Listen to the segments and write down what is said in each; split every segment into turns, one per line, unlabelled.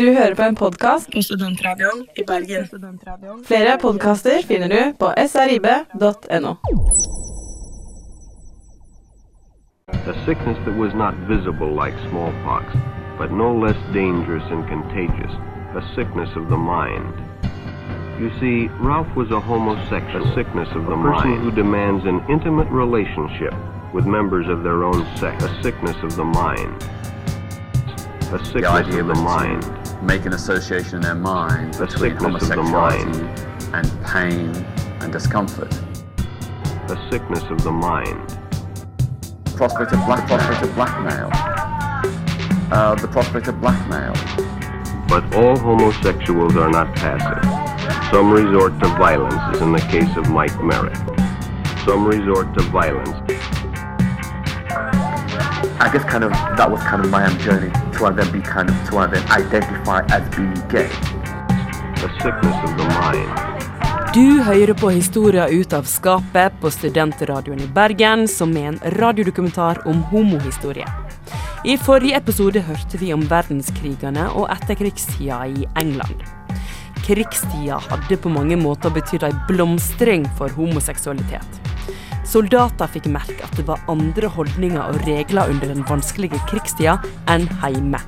Du hører på en podkast
på Studentradioen i Bergen.
Flere podkaster finner du på srib.no.
A sickness that was not visible like smallpox, but no less dangerous and contagious. A sickness of the mind. You see, Ralph was a homosexual, a sickness of the a person mind. who demands an intimate relationship with members of their own sex. A sickness of the mind. A sickness
the
of the mind.
Make an association in their mind between homosexuality and pain and discomfort.
The sickness of the mind.
Prospect of black, prospect of blackmail. Uh, the prospect of blackmail.
But all homosexuals are not passive. Some resort to violence, as in the case of Mike Merritt. Some resort to violence.
I guess kind of that was kind of my own journey to then be kind of to then identify as being gay.
The sickness of the mind.
Du hører på historier ut av skapet på Studentradioen i Bergen, som er en radiodokumentar om homohistorie. I forrige episode hørte vi om verdenskrigene og etterkrigstida i England. Krigstida hadde på mange måter betydd ei blomstring for homoseksualitet. Soldater fikk merke at det var andre holdninger og regler under den vanskelige krigstida enn hjemme.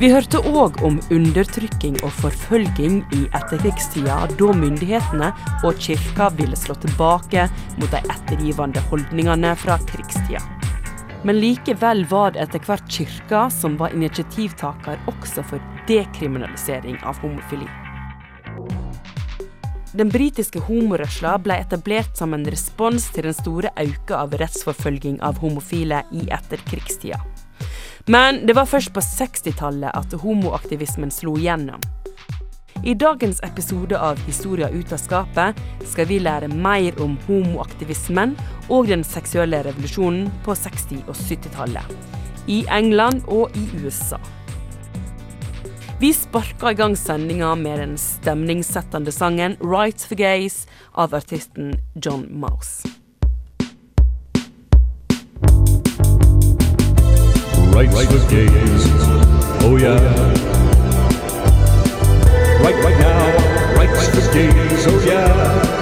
Vi hørte òg om undertrykking og forfølging i etterkrigstida, da myndighetene og kirka ville slå tilbake mot de ettergivende holdningene fra krigstida. Men likevel var det etter hvert kirka som var initiativtaker også for dekriminalisering av homofili. Den britiske homorørsla ble etablert som en respons til den store auka av rettsforfølging av homofile i etterkrigstida. Men det var først på 60-tallet at homoaktivismen slo gjennom. I dagens episode av Historia ut av skapet skal vi lære mer om homoaktivismen og den seksuelle revolusjonen på 60- og 70-tallet. I England og i USA. Vi sparker i gang sendinga med den stemningssettende sangen 'Rights for Gays' av artisten John Mouse. Rights for gays, oh yeah. Right, right now, rights for gays, oh yeah.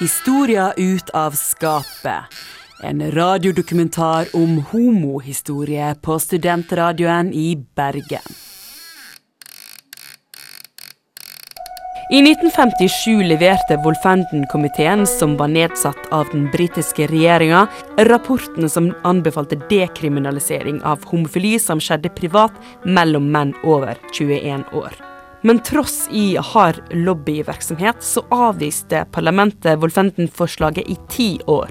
Historia ut av skapet. En radiodokumentar om homohistorie på studentradioen i Bergen. I 1957 leverte Wolfenden-komiteen, som var nedsatt av den britiske regjeringa, rapporten som anbefalte dekriminalisering av homofili som skjedde privat mellom menn over 21 år. Men tross i hard lobbyvirksomhet så avviste parlamentet Wolfenden-forslaget i ti år.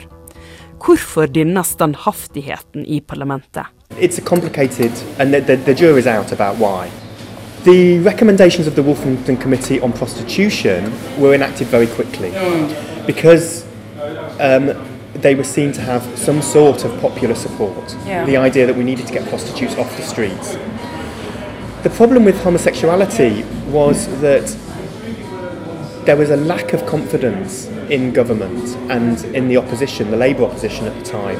Hvorfor denne standhaftigheten i parlamentet?
It's complicated and the, the, the jury's out about why. The recommendations of the Wolfenden Committee on Prostitution were enacted very quickly because um, they were seen to have some sort of popular support. Yeah. The idea that we needed to get prostitutes off the streets. The problem with homosexuality was that there was a lack of confidence in government and in the opposition, the Labour opposition at the time,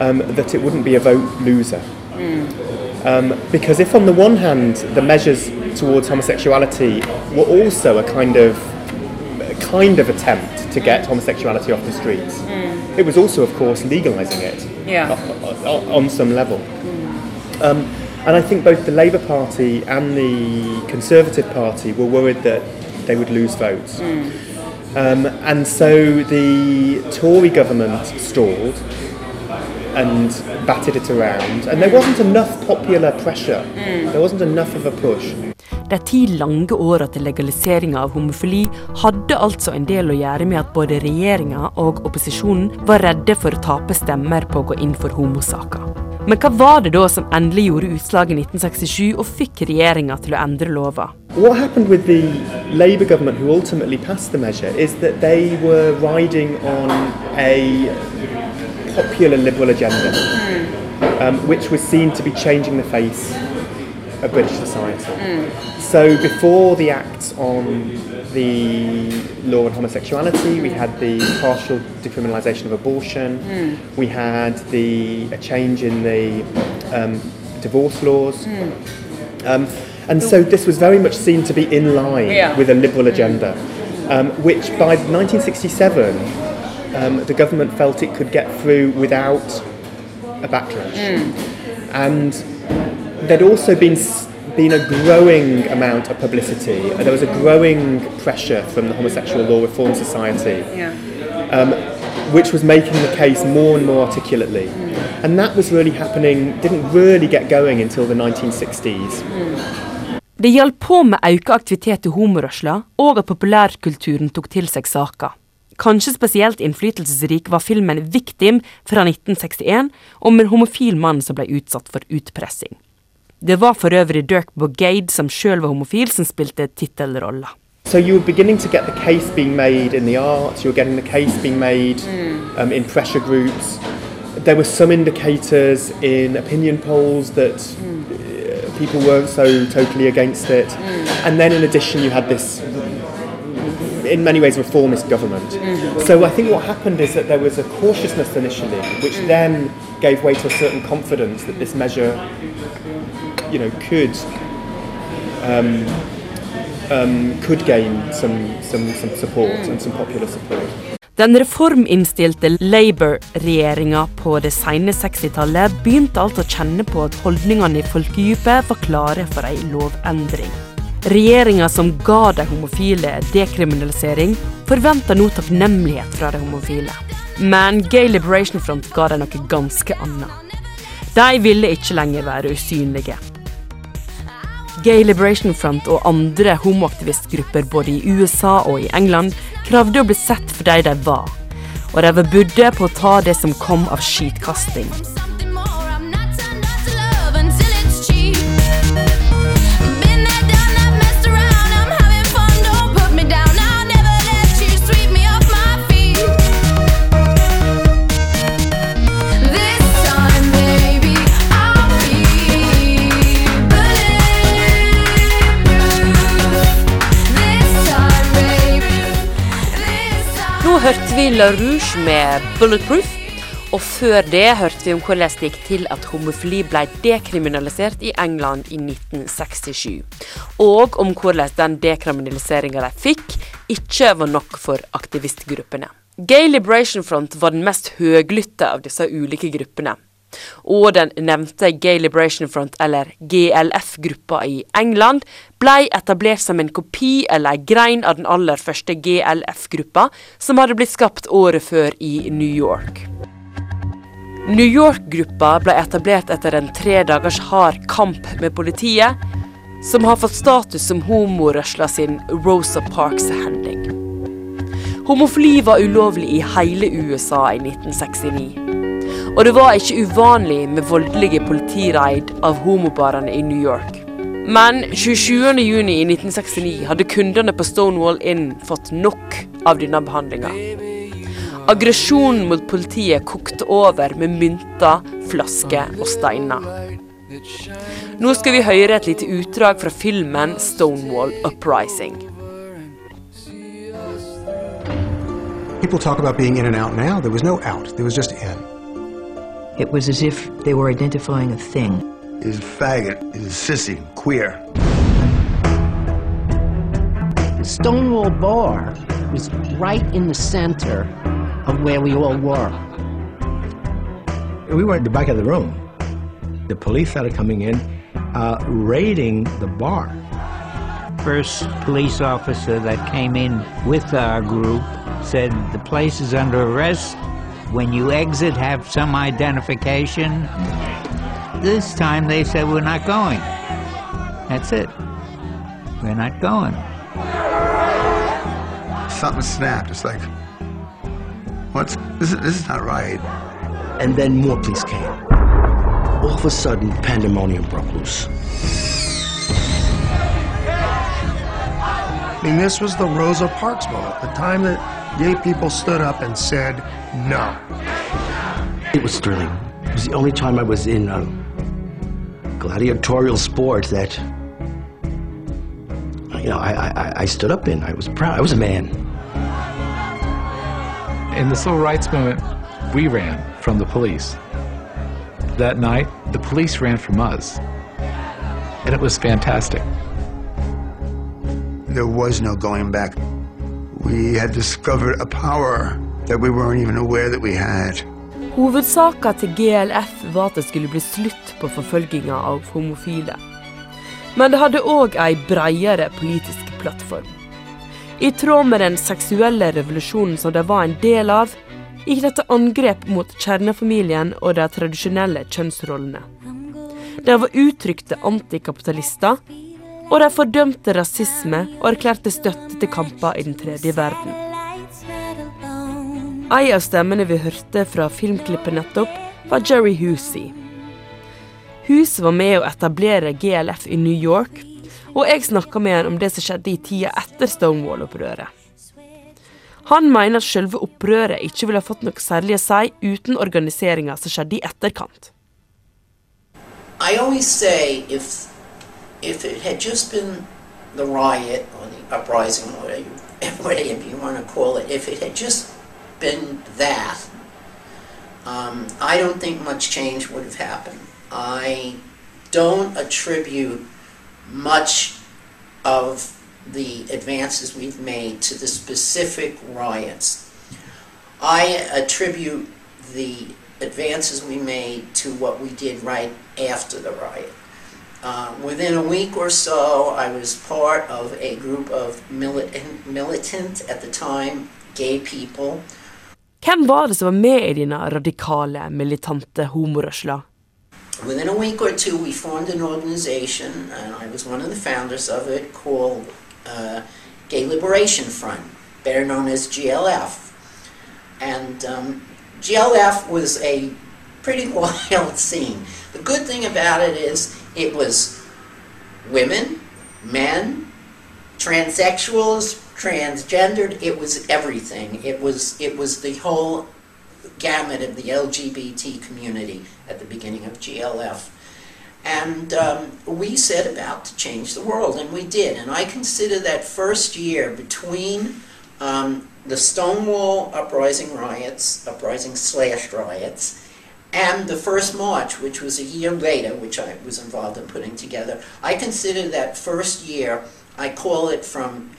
um, that it wouldn't be a vote loser. Mm. Um, because if on the one hand the measures towards homosexuality were also a kind of a kind of attempt to get homosexuality off the streets, mm. it was also, of course, legalising it yeah. on some level. Mm. Um, and I think both the Labour Party and the Conservative Party were worried that they would lose votes. Mm. Um, and so the Tory government stalled and batted it around. And there wasn't enough popular pressure. Mm. There wasn't enough of a push.
De ti lange åra til legaliseringa av homofili hadde altså en del å gjøre med at både regjeringa og opposisjonen var redde for å tape stemmer på å gå inn for homosaker. Men hva var det da som endelig gjorde utslaget i 1967 og fikk regjeringa til å endre lova?
What happened with the Labour government who ultimately passed the measure is that they were riding on a popular liberal agenda, um, which was seen to be changing the face of British society. So before the Act on the law on homosexuality, we had the partial decriminalisation of abortion, we had the a change in the um, divorce laws. Um, and so this was very much seen to be in line
Yeah.
with a liberal agenda, um, which by 1967 um, the government felt it could get through without a backlash. And there'd also been s- been a growing amount of publicity. There was a growing pressure from the Homosexual Law Reform Society um, which was making the case more and more articulately. And that was really happening, didn't really get going until the 1960s.
Det hjalp på med økt aktivitet i homorørsla, og at populærkulturen tok til seg saka. Kanskje spesielt innflytelsesrik var filmen 'Victim' fra 1961, om en homofil mann som ble utsatt for utpressing. Det var for øvrig Dirk Bogarde, som sjøl var homofil, som spilte tittelrolla.
So you were beginning to get the case being made in the arts, you were getting the case being made hmm. um, in pressure groups. There were some indicators in opinion polls that hmm. uh, people weren't so totally against it. Hmm. And then in addition, you had this, in many ways, reformist government. So I think what happened is that there was a cautiousness initially, which then gave way to a certain confidence that this measure, you know, could um, um, could gain some, some, some support and some popular support.
Den reforminnstilte Labour-regjeringa på det sene 60-tallet begynte alt å kjenne på at holdningene i folkedypet var klare for ei lovendring. Regjeringa som ga de homofile dekriminalisering, forventa nå takknemlighet fra de homofile. Men Gay Liberation Front ga dem noe ganske annet. De ville ikke lenger være usynlige. Gay Liberation Front og andre homoaktivistgrupper både i USA og i England kravde å bli sett for de de var, og de var budde på å ta det som kom av skitkasting. Vi Rouge med Bulletproof. Og før det hørte vi om hvordan det gikk til at homofili ble dekriminalisert i England i 1967. Og om hvordan den dekriminaliseringa de fikk, ikke var nok for aktivistgruppene. Gay Liberation Front var den mest høglytte av disse ulike gruppene. Og den nevnte Gay Liberation Front, eller GLF-gruppa i England, ble etablert som en kopi eller ei grein av den aller første GLF-gruppa, som hadde blitt skapt året før i New York. New York-gruppa ble etablert etter en tre dagers hard kamp med politiet, som har fått status som homorørsla sin Rosa Parks-handling. Homofili var ulovlig i hele USA i 1969. Og det var ikke uvanlig med voldelige politireid av homobarene i New York. Men 27. juni i 1969 hadde kundene på Stonewall Inn fått nok av denne behandlinga. Aggresjonen mot politiet kokte over med mynter, flasker og steiner. Nå skal vi høre et lite utdrag fra filmen Stonewall Uprising.
People talk about being in and out now. There was no out, there was just in.
It was as if they were identifying a thing.
is faggot, is sissy, queer.
Stonewall Bar was right in the center of where we all were.
We were at the back of the room. The police started coming in, uh, raiding the bar.
First police officer that came in with our group said the place is under arrest. When you exit, have some identification. This time they said we're not going. That's it. We're not going.
Something snapped. It's like, what's this? Is, this is not right.
And then more police came. All of a sudden, pandemonium broke loose.
I mean, this was the Rosa Parks moment, the time that gay people stood up and said no.
It was thrilling. It was the only time I was in a gladiatorial sport that you know I, I, I stood up in. I was proud. I was a man.
In the civil rights movement, we ran from the police. That night, the police ran from us. And it was fantastic.
There was no going back. We had discovered a power that we weren't even aware that we had.
Hovedsaka til GLF var at det skulle bli slutt på forfølginga av homofile. Men det hadde òg ei breiere politisk plattform. I tråd med den seksuelle revolusjonen som det var en del av, gikk dette angrep mot kjernefamilien og de tradisjonelle kjønnsrollene. De var uttrykte antikapitalister, og de fordømte rasisme og erklærte støtte til kamper i den tredje verden. En av stemmene vi hørte fra filmklippet nettopp, var Jerry Husey. Husey var med å etablere GLF i New York, og jeg snakka med han om det som skjedde i tida etter Stonewall-opprøret. Han mener at selve opprøret ikke ville ha fått noe særlig å si uten organiseringa som skjedde i etterkant.
I always say if if it had just been the riot or the uprising, or whatever you, want to call it, if it had just been that, um, I don't think much change would have happened. I don't attribute much of the advances we've made to the specific riots. I attribute the advances we made to what we did right after the riot. Uh, within a week or so, I was part of a group of militant, militant at the time, gay people.
Hvem var det som var med i denne radikale, militante homorørsla?
Within a week or two, we formed an organization, and I was one of the founders of it, called uh, Gay Liberation Front, better known as GLF. And um, GLF was a pretty wild scene. The good thing about it is it was women, men, transsexuals, transgendered. It was everything. It was it was the whole gamut of the LGBT community at the beginning of GLF. And um, we set about to change the world, and we did. And I consider that first year between um, the Stonewall uprising riots, uprising slash riots, and the first march, which was a year later, which I was involved in putting together. I consider that first year, I call it from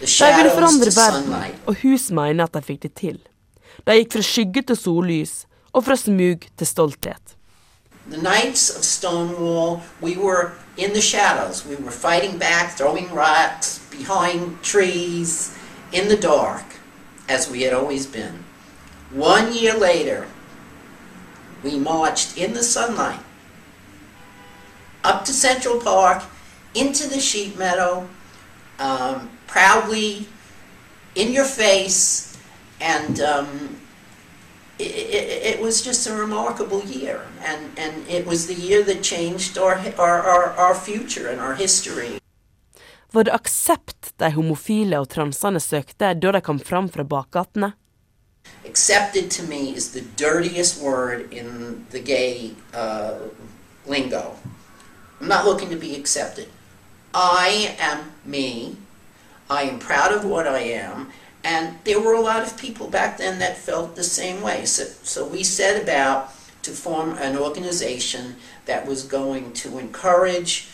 the
De ville
shadows
forandre
to
verden,
sunlight.
og Hus mener at de fikk det til. De gikk fra skygge til sollys, og fra smug til stolthet.
The nights of Stonewall, we were in the shadows. We were fighting back, throwing rocks behind trees, in the dark, as we had always been. One year later, we marched in the sunlight up to Central Park, into the sheep meadow, um, proudly in your face, and um, it, it, it was just a remarkable year. And, and it was the year that changed our, our, our, our future and our history.
Var det aksept de homofile og transene søkte da de kom fram fra bakgatene?
Accepted to me is the dirtiest word in the gay uh, lingo. I'm not looking to be accepted. I am me. I am proud of what I am. And there were a lot of people back then that felt the same way. So, so we set about to form an organization that was going to encourage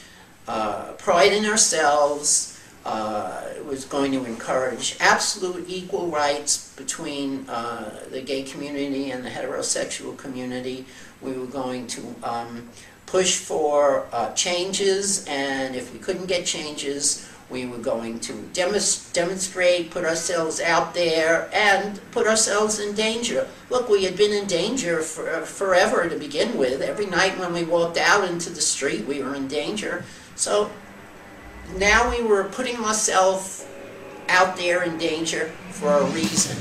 uh, pride in ourselves, uh, was going to encourage absolute equal rights between uh, the gay community and the heterosexual community. We were going to um, push for uh, changes, and if we couldn't get changes, we were going to demonst- demonstrate, put ourselves out there, and put ourselves in danger. Look, we had been in danger for, forever to begin with. Every night when we walked out into the street, we were in danger. So now we were putting ourselves out there in danger for a reason.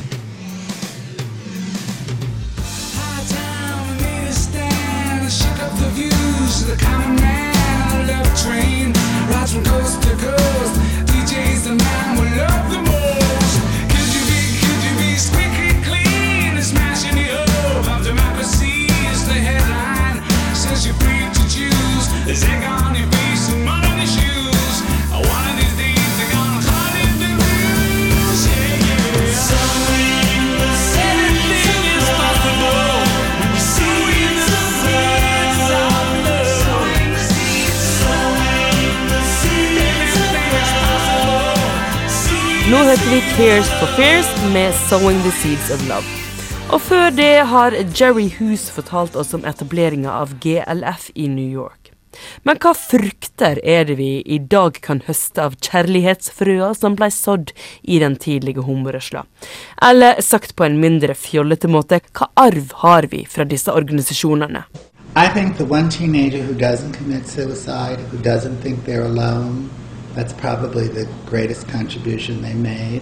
Tears for Fears med 'Sowing the Seeds of Love'. Og før det har Jerry Hus fortalt oss om etableringa av GLF i New York. Men hva frukter er det vi i dag kan høste av kjærlighetsfrøa som blei sådd i den tidlige homorørsla? Eller sagt på en mindre fjollete måte, hva arv har vi fra disse organisasjonene?
I think the one teenager who doesn't commit suicide, who doesn't think they're alone, that's probably the greatest contribution they made.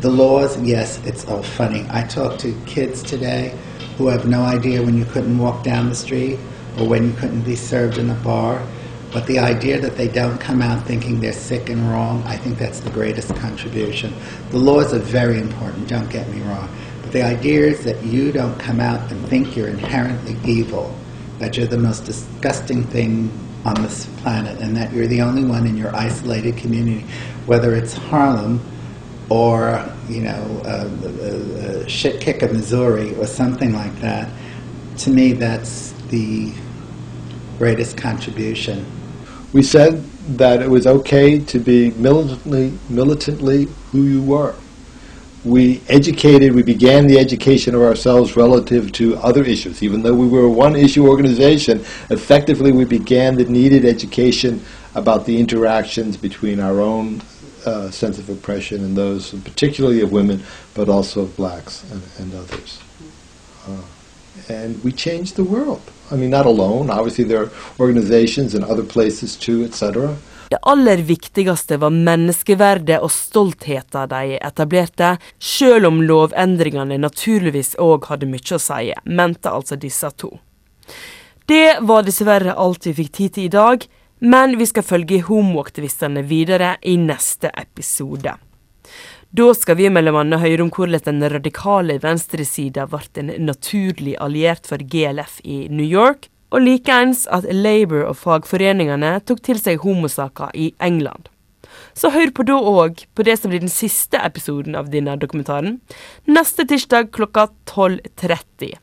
The laws, yes, it's all funny. I talked to kids today who have no idea when you couldn't walk down the street or when you couldn't be served in a bar. But the idea that they don't come out thinking they're sick and wrong, I think that's the greatest contribution. The laws are very important, don't get me wrong. But the idea is that you don't come out and think you're inherently evil, that you're the most disgusting thing on this planet, and that you're the only one in your isolated community, whether it's Harlem or, you know, uh, uh, uh, shit kick of Missouri or something like that. To me, that's the greatest contribution.
We said that it was okay to be militantly, militantly who you were. We educated, we began the education of ourselves relative to other issues. Even though we were a one issue organization, effectively we began the needed education about the interactions between our own uh, sense of oppression in those, particularly of women, but also of blacks and, and others. Uh, and we changed the world. I mean, not alone. Obviously, there are organizations and other places too, etc.
Det aller viktigste var menneskeverdet og stoltheten de etablerte, sjøl om lovendringene naturligvis òg hadde mye å si, mente altså disse to. Det var dessverre alt vi fikk tid til i dag, men vi skal følge homoaktivistene videre i neste episode. Da skal vi bl.a. høre om hvordan den radikale venstresida ble en naturlig alliert for GLF i New York, og likeens at Labour og fagforeningene tok til seg homosaker i England. Så hør på da òg på det som blir den siste episoden av denne dokumentaren, neste tirsdag klokka 12.30.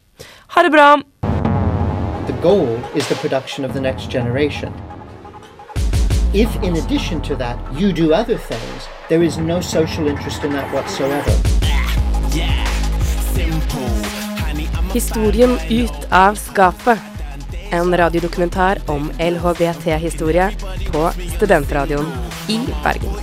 Ha det bra!
The goal is the production of the next generation. If, in addition to that, you do other things, there is no social interest in that whatsoever.
Historien ut av skapet. En radiodokumentar om LHBT-historie på Studentradioen i Bergen.